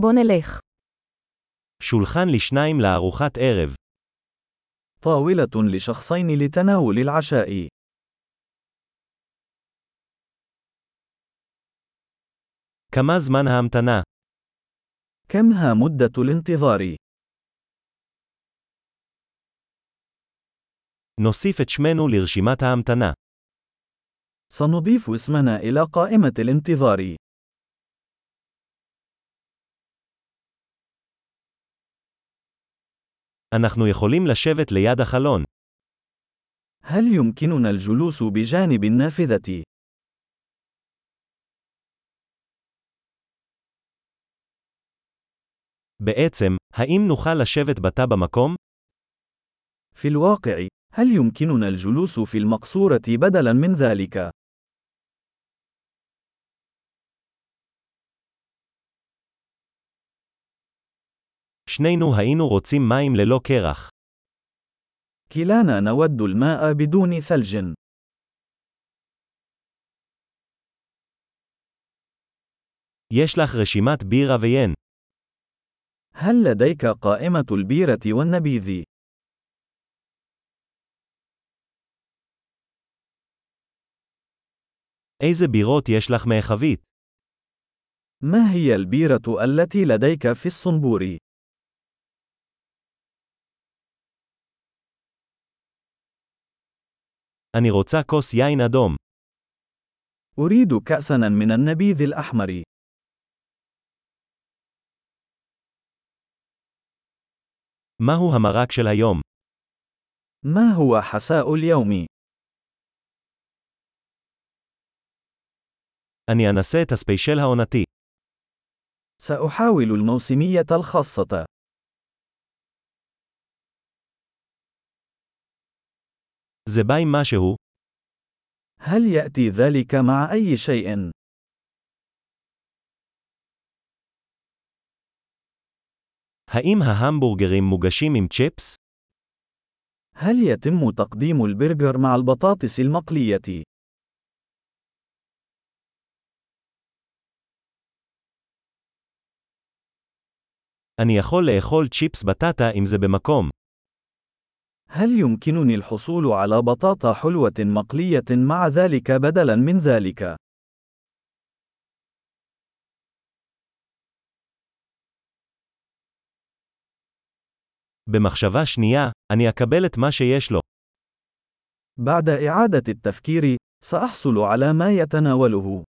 בוא נלך. שולחן לשניים לארוחת ערב. طاولة لشخصين لتناول العشاء. כמה זמן ההמתנה? كم ها مدة الانتظار؟ נוסיף את שמנו לרשימת ההמתנה. سنضيف اسمنا إلى قائمة الانتظار. אנחנו יכולים לשבת ליד החלון. هل يمكننا الجلوس بجانب النافذة؟ בעצם, האם נוכל לשבת בתא במקום? في الواقع، هل يمكننا الجلوس في المقصورة بدلاً من ذلك؟ שנינו היינו רוצים מים ללא קרח. كلانا نود الماء بدون ثلج. יש לך רשימת בירה ויין. هل لديك قائمة البيرة والنبيذ؟ איזה בירות יש לך מהחבית? ما هي البيرة التي لديك في الصنبور؟ אני רוצה כוס יין אדום. أريد كأساً من النبيذ الأحمر. מהו המרק של היום? ما هو حساء اليوم؟ אני אנסה את הספיישל העונתי. سأحاول الموسمية الخاصة. זה בא עם משהו? هل يأتي ذلك مع أي شيء؟ האם ההמבורגרים מוגשים עם צ'יפס? هل يتم تقديم البرجر مع البطاطس المقلية؟ אני יכול לאכול צ'יפס בטטה אם זה במקום. هل يمكنني الحصول على بطاطا حلوة مقلية مع ذلك بدلاً من ذلك؟ במחשבה שנייה, אני אקבל את מה שיש לו. بعد إعادة التفكير، سأحصل على ما يتناوله.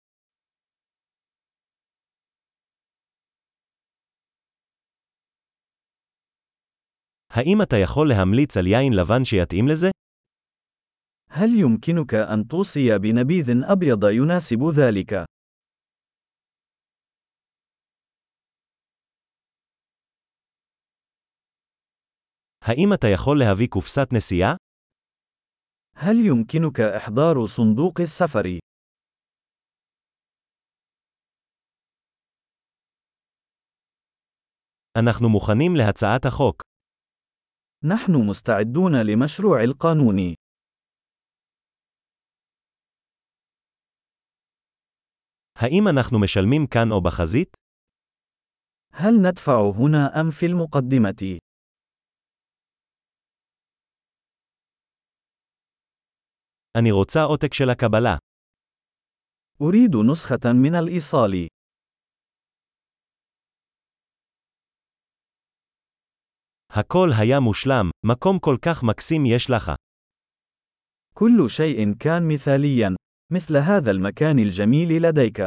האם אתה יכול להמליץ על יין לבן שיתאים לזה? هل يمكنك أن توصي بنبيذ أبيض يناسب ذلك؟ האם אתה יכול להביא קופסת נסיעה? هل يمكنك إحضار صندوق السفر؟ אנחנו מוכנים להצעת החוק. نحن مستعدون لمشروع القانون. האם אנחנו משלמים כאן או בחזית? هل ندفع هنا أم في المقدمة؟ אני רוצה עותק של הקבלה. أريد نسخة من الإيصال. הכל היה מושלם, מקום כל כך מקסים יש לך. كل شيء كان مثاليا، مثل هذا المكان الجميل لديك.